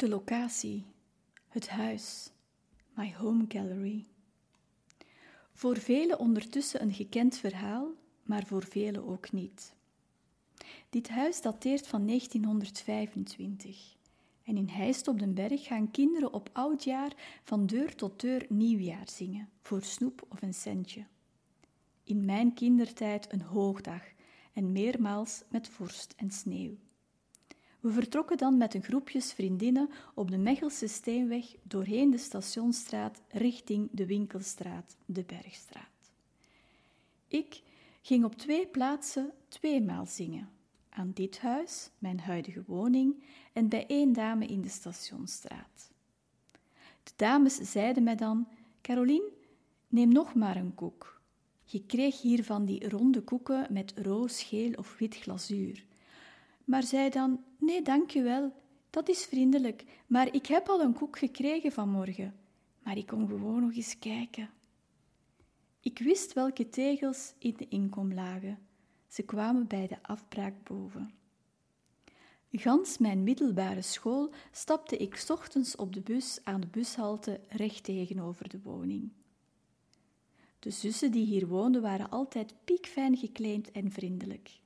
De locatie, het huis, my home gallery. Voor velen ondertussen een gekend verhaal, maar voor velen ook niet. Dit huis dateert van 1925 en in Heist op den Berg gaan kinderen op oudjaar van deur tot deur nieuwjaar zingen, voor snoep of een centje. In mijn kindertijd een hoogdag en meermaals met vorst en sneeuw. We vertrokken dan met een groepjes vriendinnen op de Mechelse Steenweg doorheen de Stationsstraat richting de Winkelstraat, de Bergstraat. Ik ging op twee plaatsen tweemaal zingen. Aan dit huis, mijn huidige woning, en bij één dame in de Stationsstraat. De dames zeiden mij dan: Caroline, neem nog maar een koek. Je kreeg hier van die ronde koeken met roos, geel of wit glazuur. Maar zei dan: Nee, dankjewel, dat is vriendelijk, maar ik heb al een koek gekregen vanmorgen. Maar ik kom gewoon nog eens kijken. Ik wist welke tegels in de inkom lagen. Ze kwamen bij de afbraak boven. Gans mijn middelbare school stapte ik ochtends op de bus aan de bushalte recht tegenover de woning. De zussen die hier woonden waren altijd piekfijn gekleed en vriendelijk.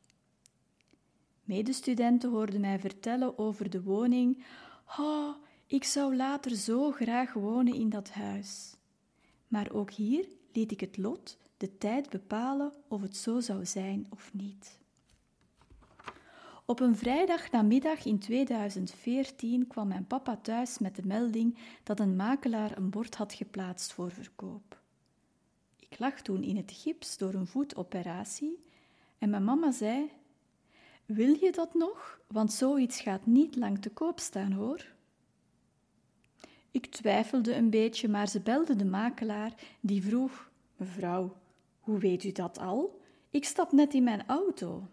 Medestudenten hoorden mij vertellen over de woning. Oh, ik zou later zo graag wonen in dat huis. Maar ook hier liet ik het lot, de tijd bepalen of het zo zou zijn of niet. Op een vrijdagnamiddag in 2014 kwam mijn papa thuis met de melding dat een makelaar een bord had geplaatst voor verkoop. Ik lag toen in het gips door een voetoperatie en mijn mama zei: Wil je dat nog? Want zoiets gaat niet lang te koop staan hoor. Ik twijfelde een beetje, maar ze belde de makelaar, die vroeg: Mevrouw, hoe weet u dat al? Ik stap net in mijn auto.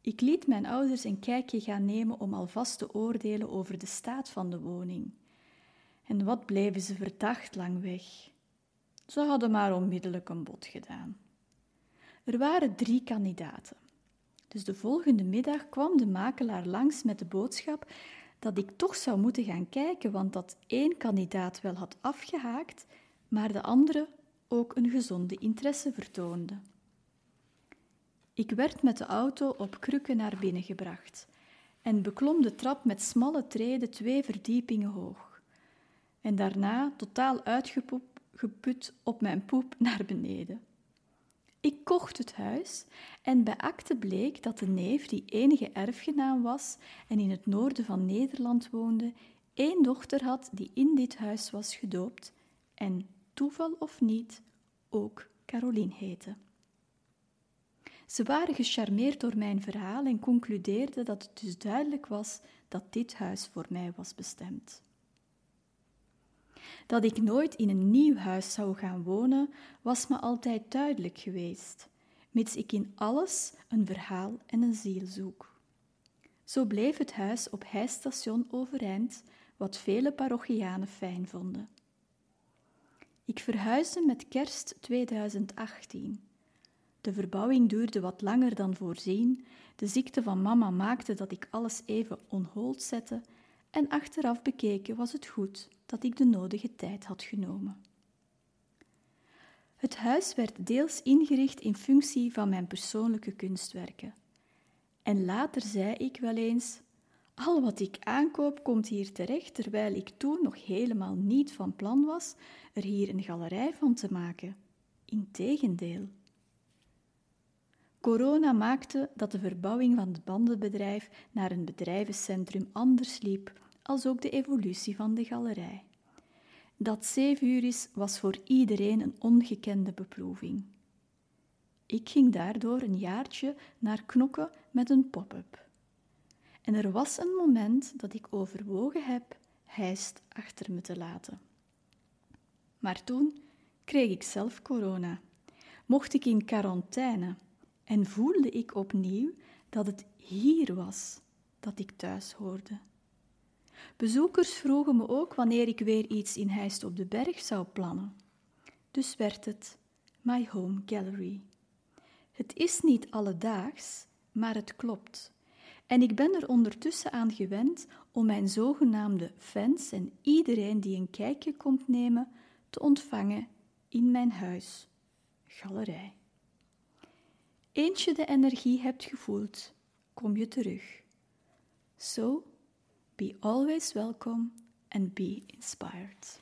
Ik liet mijn ouders een kijkje gaan nemen om alvast te oordelen over de staat van de woning. En wat bleven ze verdacht lang weg. Ze hadden maar onmiddellijk een bod gedaan. Er waren drie kandidaten. Dus de volgende middag kwam de makelaar langs met de boodschap dat ik toch zou moeten gaan kijken, want dat één kandidaat wel had afgehaakt, maar de andere ook een gezonde interesse vertoonde. Ik werd met de auto op krukken naar binnen gebracht en beklom de trap met smalle treden twee verdiepingen hoog. En daarna, totaal uitgeput, op mijn poep naar beneden. Ik kocht het huis en bij akte bleek dat de neef, die enige erfgenaam was en in het noorden van Nederland woonde, één dochter had die in dit huis was gedoopt en, toeval of niet, ook Caroline heette. Ze waren gecharmeerd door mijn verhaal en concludeerden dat het dus duidelijk was dat dit huis voor mij was bestemd. Dat ik nooit in een nieuw huis zou gaan wonen, was me altijd duidelijk geweest, mits ik in alles een verhaal en een ziel zoek. Zo bleef het huis op Heistation overeind, wat vele parochianen fijn vonden. Ik verhuisde met kerst 2018. De verbouwing duurde wat langer dan voorzien. De ziekte van mama maakte dat ik alles even on hold zette en achteraf bekeken was het goed dat ik de nodige tijd had genomen. Het huis werd deels ingericht in functie van mijn persoonlijke kunstwerken. En later zei ik wel eens: Al wat ik aankoop komt hier terecht, terwijl ik toen nog helemaal niet van plan was er hier een galerij van te maken. Integendeel. Corona maakte dat de verbouwing van het bandenbedrijf naar een bedrijvencentrum anders liep als ook de evolutie van de galerij. Dat zeevuur was voor iedereen een ongekende beproeving. Ik ging daardoor een jaartje naar Knokken met een pop-up. En er was een moment dat ik overwogen heb hijst achter me te laten. Maar toen kreeg ik zelf corona. Mocht ik in quarantaine en voelde ik opnieuw dat het hier was dat ik thuis hoorde. Bezoekers vroegen me ook wanneer ik weer iets in Heist op de Berg zou plannen. Dus werd het My Home Gallery. Het is niet alledaags, maar het klopt. En ik ben er ondertussen aan gewend om mijn zogenaamde fans en iedereen die een kijkje komt nemen te ontvangen in mijn huis, galerij. Eens je de energie hebt gevoeld, kom je terug. So, be always welcome and be inspired.